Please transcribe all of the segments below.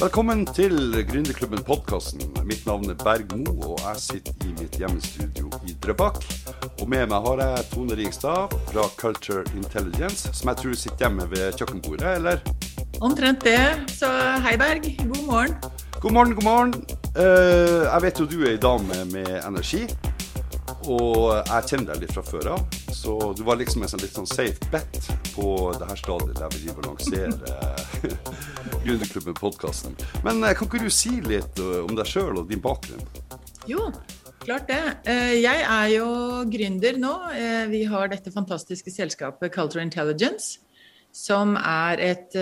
Velkommen til Gründerklubben podkasten. Mitt navn er Berg Mo, og jeg sitter i mitt hjemmestudio i Drøbak. Og med meg har jeg Tone Rigstad fra Culture Intelligence, som jeg tror sitter hjemme ved kjøkkenbordet, eller? Omtrent det. Så hei, Berg. God morgen. God morgen, god morgen. Uh, jeg vet jo du er ei dame med energi. Og jeg kjenner deg litt fra før av, så du var liksom en sånn litt sånn safe bet på det her stadiet der vi driver og lanserer Gründerklubben-podkasten. Men eh, kan ikke du si litt eh, om deg sjøl og din bakgrunn? Jo, klart det. Eh, jeg er jo gründer nå. Vi har dette fantastiske selskapet Culture Intelligence som er et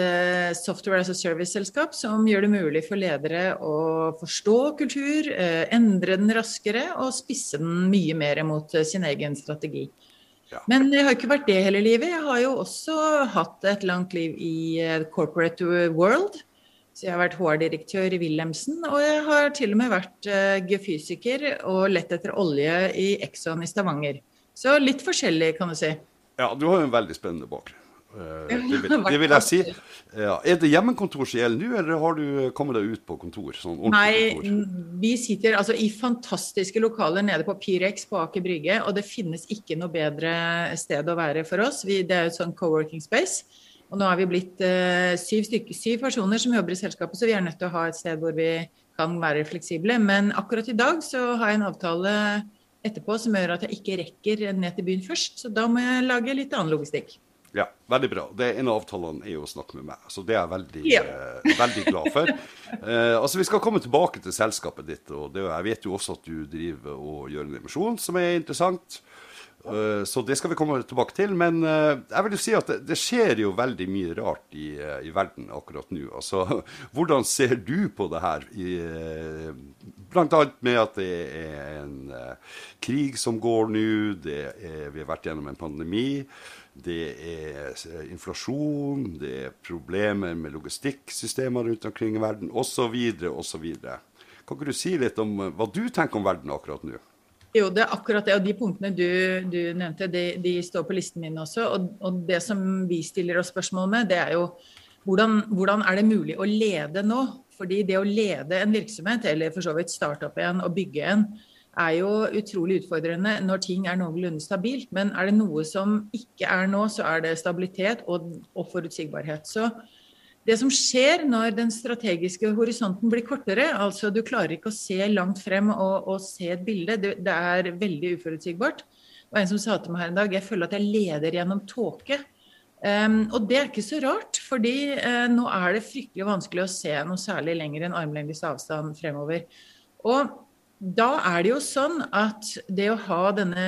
software as a service-selskap som gjør det mulig for ledere å forstå kultur, endre den raskere og spisse den mye mer mot sin egen strategi. Ja. Men jeg har ikke vært det hele livet. Jeg har jo også hatt et langt liv i corporate world. Så jeg har vært HR-direktør i Wilhelmsen, og jeg har til og med vært geofysiker og lett etter olje i Exxon i Stavanger. Så litt forskjellig, kan du si. Ja, du har jo en veldig spennende bakgrunn. Eh, det vil, det vil, jeg si. Ja. Er det hjemmekontor som gjelder nå, eller har du kommet deg ut på kontor? Sånn Nei, kontor? vi sitter altså i fantastiske lokaler nede på Pyrex på Aker Brygge, og det finnes ikke noe bedre sted å være for oss. Vi, det er et sånn co-working space. Og nå har vi blitt uh, syv, stykker, syv personer som jobber i selskapet, så vi er nødt til å ha et sted hvor vi kan være fleksible. Men akkurat i dag så har jeg en avtale etterpå som gjør at jeg ikke rekker ned til byen først. Så da må jeg lage litt annen logistikk. Ja, veldig bra. Det En av avtalene er jo å snakke med meg, så det er jeg veldig, ja. eh, veldig glad for. Eh, altså, Vi skal komme tilbake til selskapet ditt. og det, Jeg vet jo også at du driver og gjør en emisjon som er interessant. Uh, så det skal vi komme tilbake til. Men uh, jeg vil jo si at det, det, skjer jo veldig mye rart i, i verden akkurat nå. Altså, hvordan ser du på det her? I, blant annet med at det er en krig som går nå. Vi har vært gjennom en pandemi det er inflasjon, det er problemer med logistikksystemer rundt omkring i verden osv. osv. Kan ikke du si litt om eh, hva du tenker om verden akkurat nå? Jo, det er akkurat det. Og de punktene du, du nevnte, de, de, står på listen min også. Og, og, det som vi stiller oss spørsmål med, det er jo hvordan, hvordan er det mulig å lede nå? Fordi det å lede en virksomhet, eller for så vidt starte opp igjen og bygge en, er jo utrolig utfordrende når ting er noenlunde stabilt. Men er det noe som ikke er nå, så er det stabilitet og, og, forutsigbarhet. Så det som skjer når den strategiske horisonten blir kortere, altså du klarer ikke å se langt frem og, og se et bilde, det, det, er veldig uforutsigbart. Og en som sa til meg her en dag, jeg føler at jeg leder gjennom tåke. Um, og det er ikke så rart, fordi uh, nå er det fryktelig vanskelig å se noe særlig lenger enn armlengdes avstand fremover. Og da er det jo sånn at det å ha denne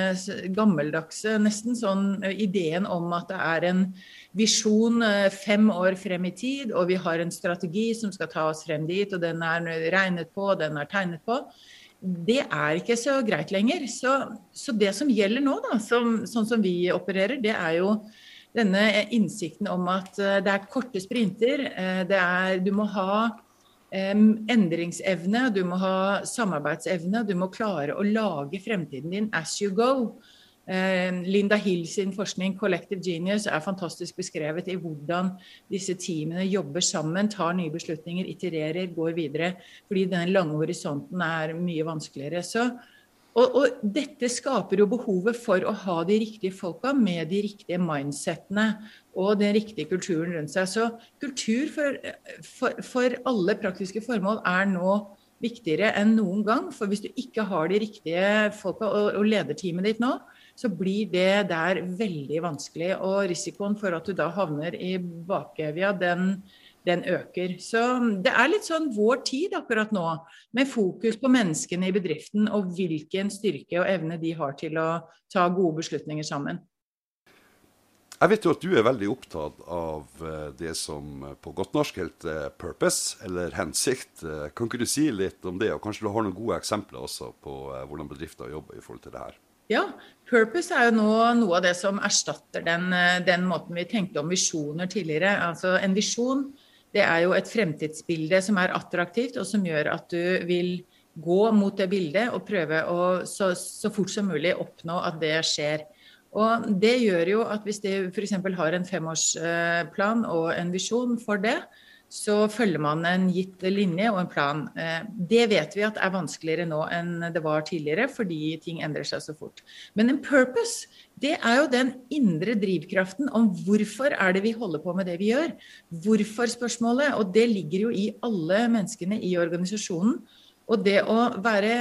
gammeldagse, nesten sånn ideen om at det er en visjon fem år frem i tid, og vi har en strategi som skal ta oss frem dit, og den er regnet på, den er tegnet på, det er ikke så greit lenger. Så, så det som gjelder nå, da, som, sånn som vi opererer, det er jo denne innsikten om at det er korte sprinter. Det er, du må ha endringsevne, du må ha samarbeidsevne, du må klare å lage fremtiden din as you go. Linda Hill sin forskning 'Collective Genius' er fantastisk beskrevet i hvordan disse teamene jobber sammen, tar nye beslutninger, itererer, går videre. Fordi den lange horisonten er mye vanskeligere. Så og, og, dette skaper jo behovet for å ha de riktige folka med de riktige mindsettene og den riktige kulturen rundt seg. Så kultur for, for, for alle praktiske formål er nå viktigere enn noen gang. For hvis du ikke har de riktige folka og, og lederteamet ditt nå, så blir det der veldig vanskelig. Og risikoen for at du da havner i bakevja, den, den øker. Så det er litt sånn vår tid akkurat nå, med fokus på menneskene i bedriften og hvilken styrke og evne de har til å ta gode beslutninger sammen. Jeg vet jo at du er veldig opptatt av eh, det som på godt norsk heter purpose, eller hensikt. Eh, kan ikke du si litt om det, og kanskje du har noen gode eksempler også på eh, hvordan bedrifter jobber i forhold til det her? Ja, purpose er jo nå noe av det som erstatter den, den måten vi tenkte om visjoner tidligere. Altså En visjon det er jo et fremtidsbilde som er attraktivt, og som gjør at du vil gå mot det bildet og prøve å så, så fort som mulig oppnå at det skjer. Og Det gjør jo at hvis de f.eks. har en femårsplan og en visjon for det, så følger man en gitt linje og en plan. Eh, det vet vi at er vanskeligere nå enn det var tidligere, fordi ting endrer seg så fort. Men en purpose, det er jo den indre drivkraften om hvorfor er det vi holder på med det vi gjør. Hvorfor-spørsmålet. Og det ligger jo i alle menneskene i organisasjonen. Og det å være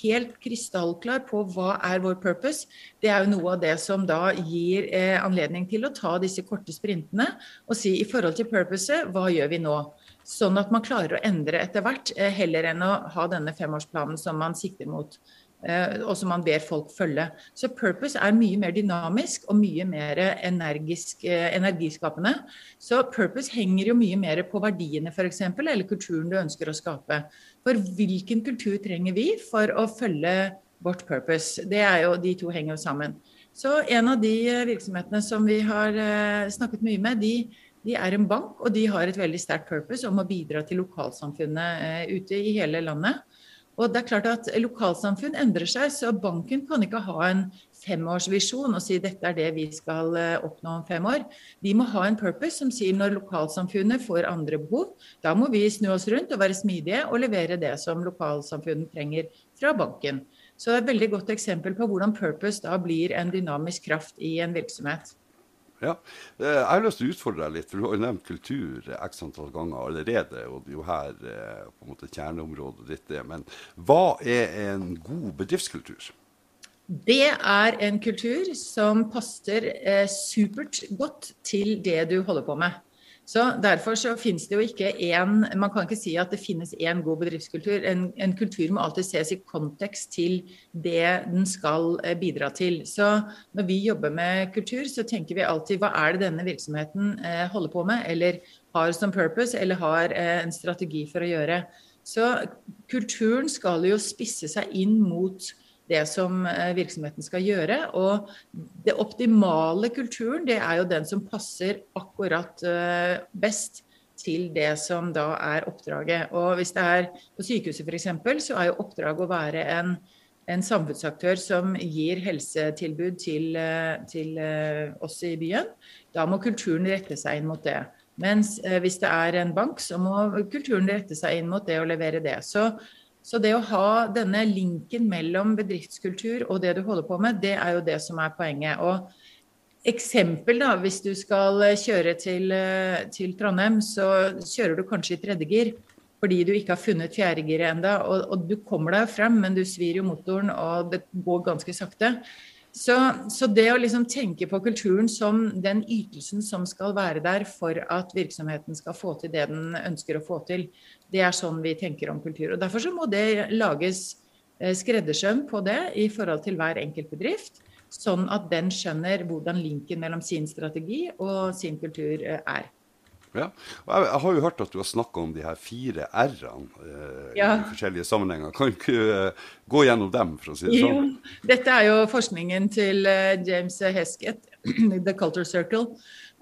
helt krystallklar på hva er vår purpose, det er jo noe av det som da gir eh, anledning til å ta disse korte sprintene og si i forhold til purpose, hva gjør vi nå? Sånn at man klarer å endre etter hvert, eh, heller enn å ha denne femårsplanen som man sikter mot. Eh, og som man ber folk følge. Så purpose er mye mer dynamisk og mye mer energisk, eh, energiskapende. Så purpose henger jo mye mer på verdiene f.eks., eller kulturen du ønsker å skape. For hvilken kultur trenger vi for å følge vårt purpose? Det er jo, De to henger jo sammen. Så en av de eh, virksomhetene som vi har snakket mye med, de, de er en bank, og de har et veldig sterkt purpose om å bidra til lokalsamfunnet ute i hele landet. Og det er klart at Lokalsamfunn endrer seg, så banken kan ikke ha en femårsvisjon og si dette er det vi skal eh, oppnå om fem år. Vi må ha en purpose som sier når lokalsamfunnet får andre behov, da må vi snu oss rundt og være smidige og levere det som lokalsamfunnet trenger fra banken. Så det er et veldig godt eksempel på hvordan purpose da blir en dynamisk kraft i en virksomhet. Ja. Eh, jeg har lyst til å utfordre deg litt, for du har jo nevnt kultur x antall ganger allerede. Og det er jo her eh, på en måte kjerneområdet ditt er. Men hva er en god bedriftskultur? Det er en kultur som passer eh, supert godt til det du holder på med. Så Derfor så finnes det jo ikke én Man kan ikke si at det finnes én god bedriftskultur. En, en, kultur må alltid ses i kontekst til det den skal eh, bidra til. Så når vi jobber med kultur, så tenker vi alltid hva er det denne virksomheten eh, holder på med, eller har som purpose, eller har eh, en strategi for å gjøre. Så kulturen skal jo spisse seg inn mot det som eh, virksomheten skal gjøre. Og det optimale kulturen, det er jo den som passer akkurat eh, best til det som da er oppdraget. Og hvis det er på sykehuset f.eks., så er jo oppdraget å være en, en samfunnsaktør som gir helsetilbud til, eh, til, oss i byen. Da må kulturen rette seg inn mot det. Mens hvis det er en bank, så må kulturen rette seg inn mot det og levere det. Så så det å ha denne linken mellom bedriftskultur og det du holder på med, det er jo det som er poenget. Og eksempel, da, hvis du skal kjøre til, til Trondheim, så kjører du kanskje i tredje gir fordi du ikke har funnet fjerdegiret ennå. Og, og, du kommer deg frem, men du svir jo motoren, og det går ganske sakte. Så, så, det å liksom tenke på kulturen som den ytelsen som skal være der for at virksomheten skal få til det den ønsker å få til, det er sånn vi tenker om kultur. og Derfor så må det lages eh, skreddersøm på det i forhold til hver enkelt bedrift. Sånn at den skjønner hvordan linken mellom sin strategi og sin kultur eh, er. Ja, jeg, jeg, har jo hørt at du har snakka om de her fire r-ene eh, ja. i forskjellige sammenhenger. Kan du ikke uh, gå gjennom dem, for å si det sånn? Jo, dette er jo forskningen til uh, James Heskett, The Culture Circle.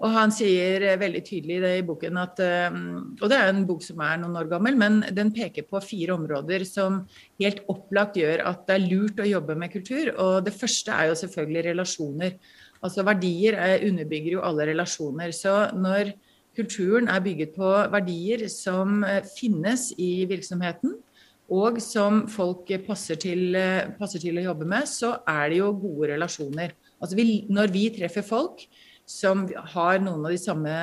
Og han sier uh, veldig tydelig det i boken at Og det er en bok som er noen år gammel, men den peker på fire områder som helt opplagt gjør at det er lurt å jobbe med kultur. Og det første er jo selvfølgelig relasjoner. Altså verdier underbygger jo alle relasjoner. Så når kulturen er bygget på verdier som eh, finnes i virksomheten, og som folk passer til, eh, passer til å jobbe med, så er det jo gode relasjoner. Altså vi, når vi treffer folk som har noen av de samme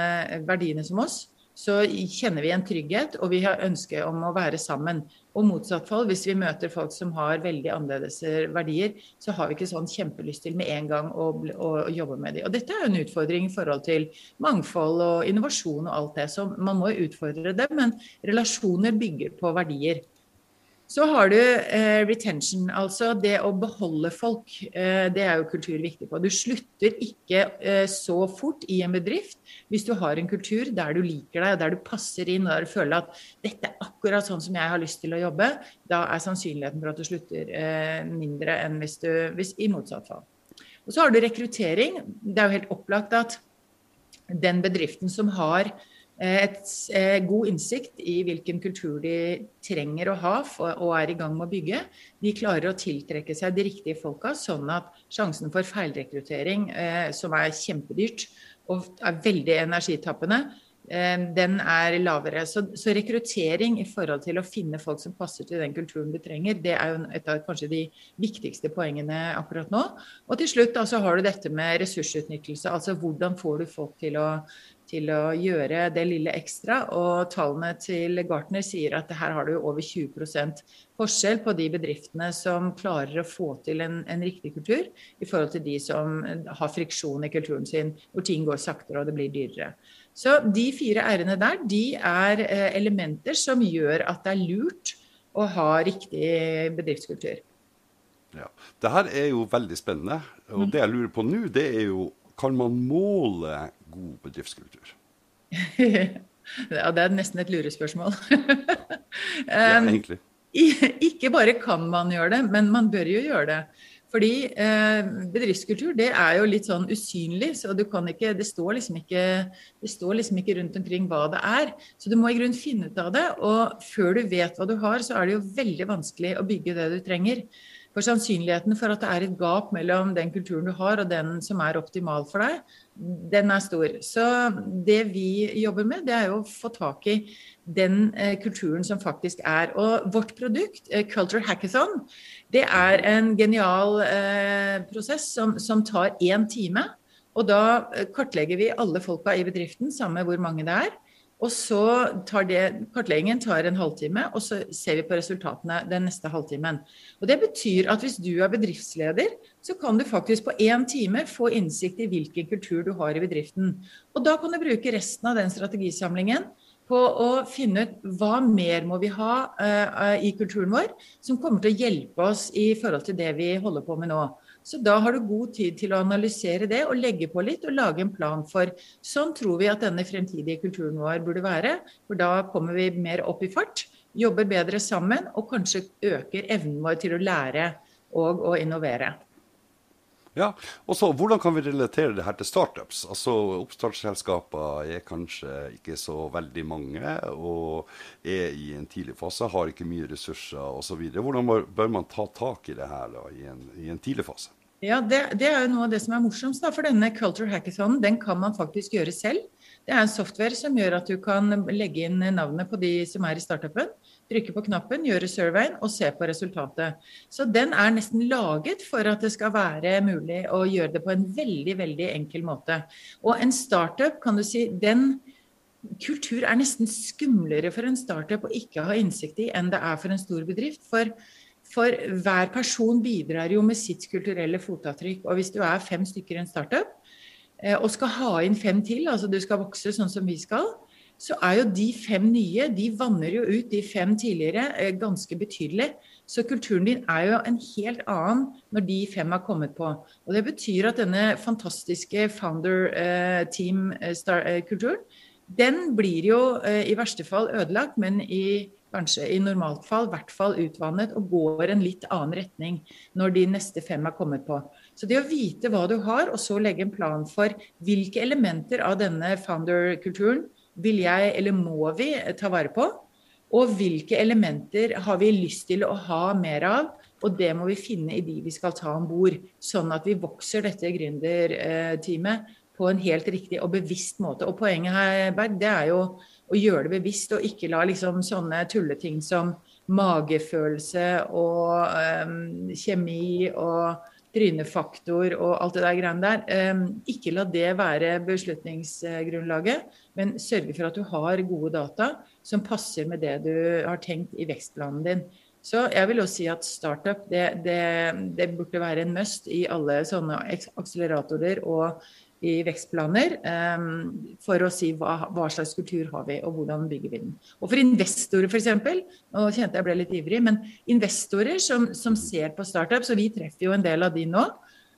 verdiene som oss, så kjenner vi en trygghet, og vi har ønske om å være sammen. Og motsatt fall, hvis vi møter folk som har veldig annerledes verdier, så har vi ikke sånn kjempelyst til med en gang å, å, jobbe med dem. Og dette er jo en utfordring i forhold til mangfold og innovasjon og alt det. Så man må utfordre det, men relasjoner bygger på verdier. Så har du eh, retention, altså det å beholde folk. Eh, det er jo kultur viktig på. Du slutter ikke eh, så fort i en bedrift hvis du har en kultur der du liker deg, der du passer inn og der du føler at dette er akkurat sånn som jeg har lyst til å jobbe. Da er sannsynligheten for at du slutter eh, mindre enn hvis du hvis, i motsatt fall. Og så har du rekruttering. Det er jo helt opplagt at den bedriften som har et, eh, god innsikt i hvilken kultur de trenger å ha for, og er i gang med å bygge. De klarer å tiltrekke seg de riktige folka, sånn at sjansen for feilrekruttering, eh, som er kjempedyrt og er veldig energitappende, den er lavere. Så, så, rekruttering i forhold til å finne folk som passer til den kulturen du trenger, det er jo et av kanskje de viktigste poengene akkurat nå. Og til slutt da, så har du dette med ressursutnyttelse. Altså hvordan får du folk til å, til å gjøre det lille ekstra. Og tallene til Gartner sier at her har du over 20% forskjell på de bedriftene som klarer å få til en, en, riktig kultur, i forhold til de som har friksjon i kulturen sin, hvor ting går saktere og det blir dyrere. Så de fire r-ene der, de er eh, elementer som gjør at det er lurt å ha riktig bedriftskultur. Ja. Det her er jo veldig spennende. Og mm. det jeg lurer på nå, det er jo kan man måle god bedriftskultur? ja, det er nesten et lurespørsmål. ja, egentlig. Ikke bare kan man gjøre det, men man bør jo gjøre det. Fordi eh, bedriftskultur det er jo litt sånn usynlig, så du kan ikke, det, står liksom ikke, det står liksom ikke rundt omkring hva det er. Så du må i grunnen finne ut av det. Og før du vet hva du har, så er det jo veldig vanskelig å bygge det du trenger. For sannsynligheten for at det er et gap mellom den kulturen du har og den som er optimal for deg, den er stor. Så det vi jobber med, det er jo å få tak i den eh, kulturen som faktisk er. Og vårt produkt, eh, Culture Hackathon, det er en genial eh, prosess som, som tar én time. Og da eh, kartlegger vi alle folka i bedriften, samme hvor mange det er. Og så tar det, Kartleggingen tar en halvtime, og så ser vi på resultatene den neste halvtimen. Og Det betyr at hvis du er bedriftsleder, så kan du faktisk på én time få innsikt i hvilken kultur du har i bedriften. Og Da kan du bruke resten av den strategisamlingen på å finne ut hva mer må vi ha uh, i kulturen vår som kommer til å hjelpe oss i forhold til det vi holder på med nå. Så da har du god tid til å analysere det og legge på litt og lage en plan for sånn tror vi at denne fremtidige kulturen vår burde være. For da kommer vi mer opp i fart, jobber bedre sammen og kanskje øker evnen vår til å lære og å innovere. Ja, og så Hvordan kan vi relatere det her til startups? Altså Oppstartsselskaper er kanskje ikke så veldig mange og er i en tidlig fase, har ikke mye ressurser osv. Hvordan bør man ta tak i det her da, i, en, i en tidlig fase? Ja, det, det, er jo noe av det som er morsomst. da, For denne Culture Hackathon den kan man faktisk gjøre selv. Det er en software som gjør at du kan legge inn navnet på de som er i startupen. Trykke på knappen, gjøre surveyen og se på resultatet. Så den er nesten laget for at det skal være mulig å gjøre det på en veldig, veldig enkel måte. Og en startup, kan du si, den kultur er nesten skumlere for en startup å ikke ha innsikt i enn det er for en stor bedrift. For for hver person bidrar jo med sitt kulturelle fotavtrykk. Og hvis du er fem stykker i en startup eh, og skal ha inn fem til, altså du skal vokse sånn som vi skal, så er jo de fem nye de vanner jo ut de fem tidligere eh, ganske betydelig. Så kulturen din er jo en helt annen når de fem har kommet på. Og Det betyr at denne fantastiske founder eh, team-kulturen, den blir jo i verste fall ødelagt, men i kanskje i normalt fall, i hvert fall utvannet, og går en litt annen retning når de neste fem er kommet på. Så det å vite hva du har, og så legge en plan for hvilke elementer av denne founder-kulturen vil jeg, eller må vi, ta vare på, og hvilke elementer har vi lyst til å ha mer av, og det må vi finne i de vi skal ta om bord, sånn at vi vokser dette gründerteamet på en helt riktig og bevisst måte. Og poenget her, Berg, det er jo å gjøre det bevisst, og ikke la liksom sånne tulleting som magefølelse og um, kjemi og trynefaktor og alt det der greiene der. Um, ikke la det være beslutningsgrunnlaget, men sørge for at du har gode data som passer med det du har tenkt i vekstplanen din. Så jeg vil også si at startup det, det, det burde være en must i alle sånne akseleratorer og i vekstplaner um, for å si hva, hva, slags kultur har vi, og hvordan bygger vi den. Og for investorer f.eks., nå kjente jeg ble litt ivrig, men investorer som, som ser på startup, så vi treffer jo en del av de nå.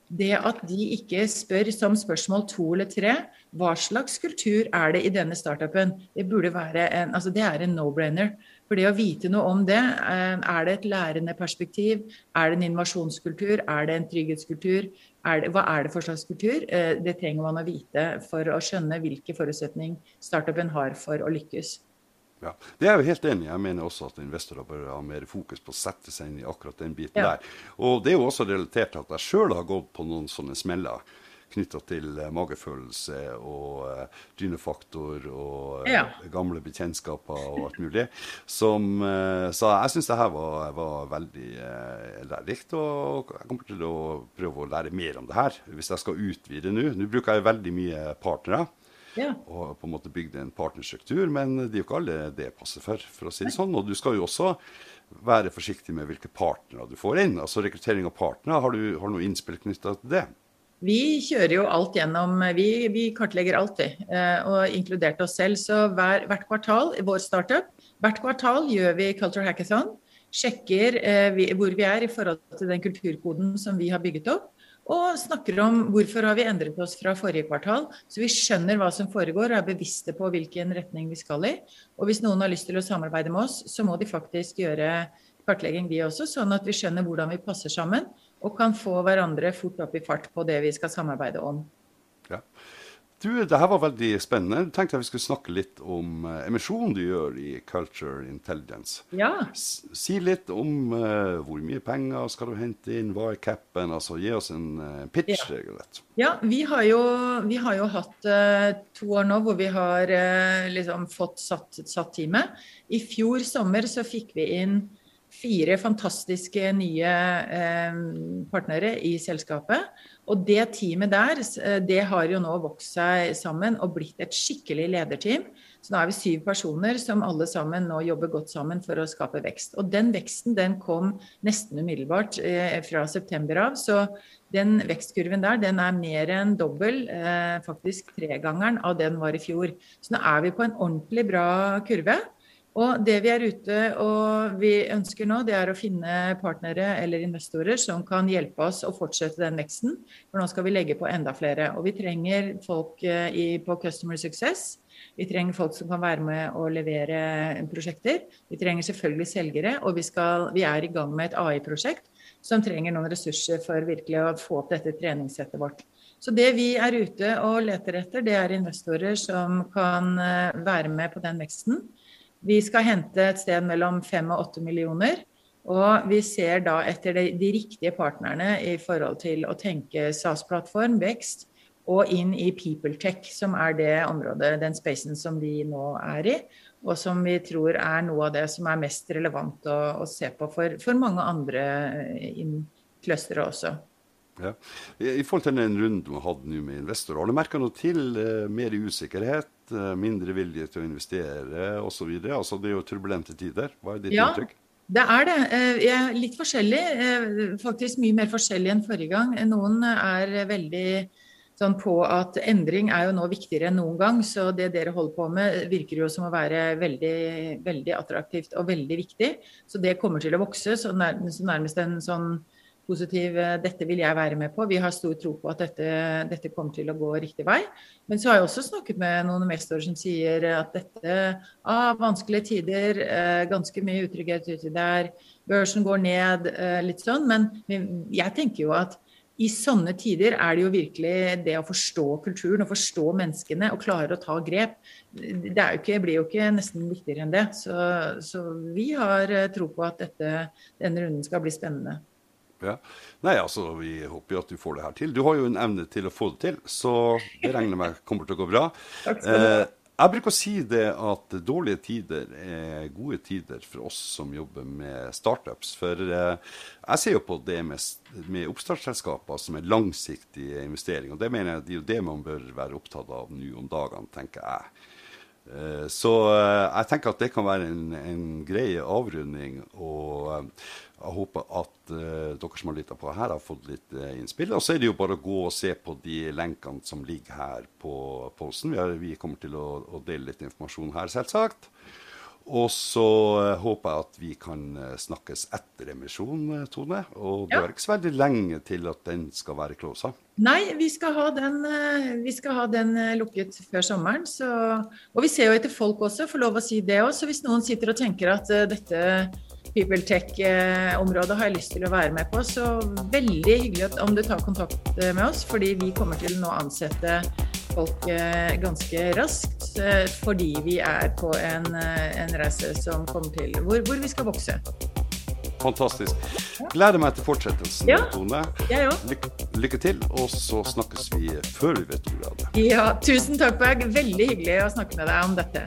Det at de ikke spør som spørsmål to eller tre hva slags kultur er det i denne startupen, det burde være en, altså det er en no-brainer. For det å vite noe om det, eh, er det et lærende perspektiv? Er det en innovasjonskultur? Er det en trygghetskultur? Er det, hva er det for slags kultur? Eh, det trenger man å vite for å skjønne hvilke forutsetning startupen har for å lykkes. Ja, Det er jeg helt enig i. Jeg mener også at investorer bør ha mer fokus på å sette seg inn i akkurat den biten ja. der. Og det er jo også relatert til at jeg sjøl har gått på noen sånne smeller. Knytta til magefølelse og dynefaktor og Ja. gamle bekjentskaper og alt mulig. Som, så jeg syns det her var, var veldig eh, lærerikt, og jeg kommer til å prøve å lære mer om det her hvis jeg skal utvide nå. Nå bruker jeg veldig mye partnere Ja. og på en måte bygd en partnerstruktur, men det er jo ikke alle det passer for, for å si det sånn. Og du skal jo også være forsiktig med hvilke partnere du får inn. Altså rekruttering av partnere, har du, har du noe innspill knytta til det? Vi kjører jo alt gjennom Vi, vi kartlegger alltid, vi. og inkludert oss selv. Så hver, hvert kvartal i vår startup, hvert kvartal gjør vi Culture Hackathon. Sjekker eh, vi, hvor vi er i forhold til den kulturkoden som vi har bygget opp. Og snakker om hvorfor har vi endret oss fra forrige kvartal. Så vi skjønner hva som foregår og er bevisste på hvilken retning vi skal i. Og hvis noen har lyst til å samarbeide med oss, så må de faktisk gjøre kartlegging de også, sånn at vi skjønner hvordan vi passer sammen og kan få hverandre fort opp i fart på det vi skal samarbeide om. Ja. Du, det her var veldig spennende. Jeg tenkte jeg vi skulle snakke litt om uh, emisjonen du gjør i Culture Intelligence. Ja. Si litt om uh, hvor mye penger skal du hente inn, hva er capen? Altså, gi oss en uh, pitch, Ja. regelrett. Ja, vi har jo, vi har jo hatt uh, to år nå hvor vi har eh, liksom fått satt, satt teamet. I fjor sommer så fikk vi inn fire fantastiske nye eh, partnere i selskapet. Og det teamet der, eh, det har jo nå vokst seg sammen og blitt et skikkelig lederteam. Så nå er vi syv personer som alle sammen nå jobber godt sammen for å skape vekst. Og den veksten den kom nesten umiddelbart eh, fra september av. Så den vekstkurven der den er mer enn dobbel, eh, faktisk tregangeren av den var i fjor. Så nå er vi på en ordentlig bra kurve. Og det vi er ute og vi ønsker nå, det er å finne partnere eller investorer som kan hjelpe oss å fortsette den veksten. For nå skal vi legge på enda flere. Og vi trenger folk eh, i, på Customer Success. Vi trenger folk som kan være med og levere prosjekter. Vi trenger selvfølgelig selgere, og vi, skal, vi er i gang med et AI-prosjekt som trenger noen ressurser for virkelig å få opp dette treningssettet vårt. Så det vi er ute og leter etter, det er investorer som kan eh, være med på den veksten. Vi skal hente et sted mellom 5 og 8 millioner. Og vi ser da etter de, de riktige partnerne i forhold til å tenke SAS-plattform, vekst, og inn i PeopleTech, som er det området, den spacen som vi nå er i. Og som vi tror er noe av det som er mest relevant å, å se på for, for mange andre eh, clustere også. Ja. I, forhold til den runden har hatt nå med investorer, har du merka noe til eh, mer usikkerhet, eh, mindre vilje til å investere osv.? Altså, det er jo turbulente tider. Hva er ditt Ja. inntrykk? Det er det. Eh, Jeg er litt forskjellig. eh, Faktisk mye mer forskjellig enn forrige gang. Noen er veldig sånn på at endring er jo nå viktigere enn noen gang. Så det dere holder på med virker jo som å være veldig, veldig attraktivt og veldig viktig. Så det kommer til å vokse. Så nærmest en sånn positiv eh, Dette vil jeg være med på. Vi har stor tro på at dette, dette kommer til å gå riktig vei. Men så har jeg også snakket med noen investorer som sier at dette ah, vanskelige tider, eh, ganske mye utrygghet uti der, børsen går ned, eh, litt sånn. Men jeg tenker jo at i sånne tider er det jo virkelig det å forstå kulturen og forstå menneskene og klare å ta grep. Det ikke, blir jo ikke nesten viktigere enn det. Så, så vi har eh, tro på at dette, denne runden skal bli spennende. Ja. Nei, altså, vi håper jo at du får det her til. Du har jo en evne til å få det til, så det regner med kommer til å gå bra. Takk skal du ha. Eh, jeg bruker å si det at dårlige tider er gode tider for oss som jobber med startups. For eh, jeg ser jo på det med, med oppstartsselskaper som en langsiktig investering. Og det mener jeg det er jo det man bør være opptatt av nå om dagene, tenker jeg. Eh, Så eh, jeg tenker at det kan være en, en grei avrunding. Og eh, jeg håper at dere som har lytta på her, har fått litt innspill. Og så er det jo bare å gå og se på de lenkene som ligger her på posten. Vi, har, vi kommer til å, å dele litt informasjon her, selvsagt. Og så eh, håper jeg at vi kan eh, snakkes etter emisjon, eh, Tone. Og det Ja. er ikke så veldig lenge til at den skal være closa. Nei, vi skal ha den, vi skal ha den lukket før sommeren. Så, og vi ser jo etter folk også, får lov å si det òg. Så hvis noen sitter og tenker at dette People Tech-området har jeg lyst til å være med på, så veldig hyggelig om du tar kontakt med oss. Fordi vi kommer til å ansette folk eh, ganske raskt. eh, Fordi vi er på en, eh, en reise som kommer til hvor, hvor vi skal vokse. fantastisk. Gleder meg til fortsettelsen, Ja. Tone. Òg. Lykke, lykke til, og så snakkes vi før vi vet ordet av det. Ja, tusen takk, Berg. Veldig hyggelig å snakke med deg om dette.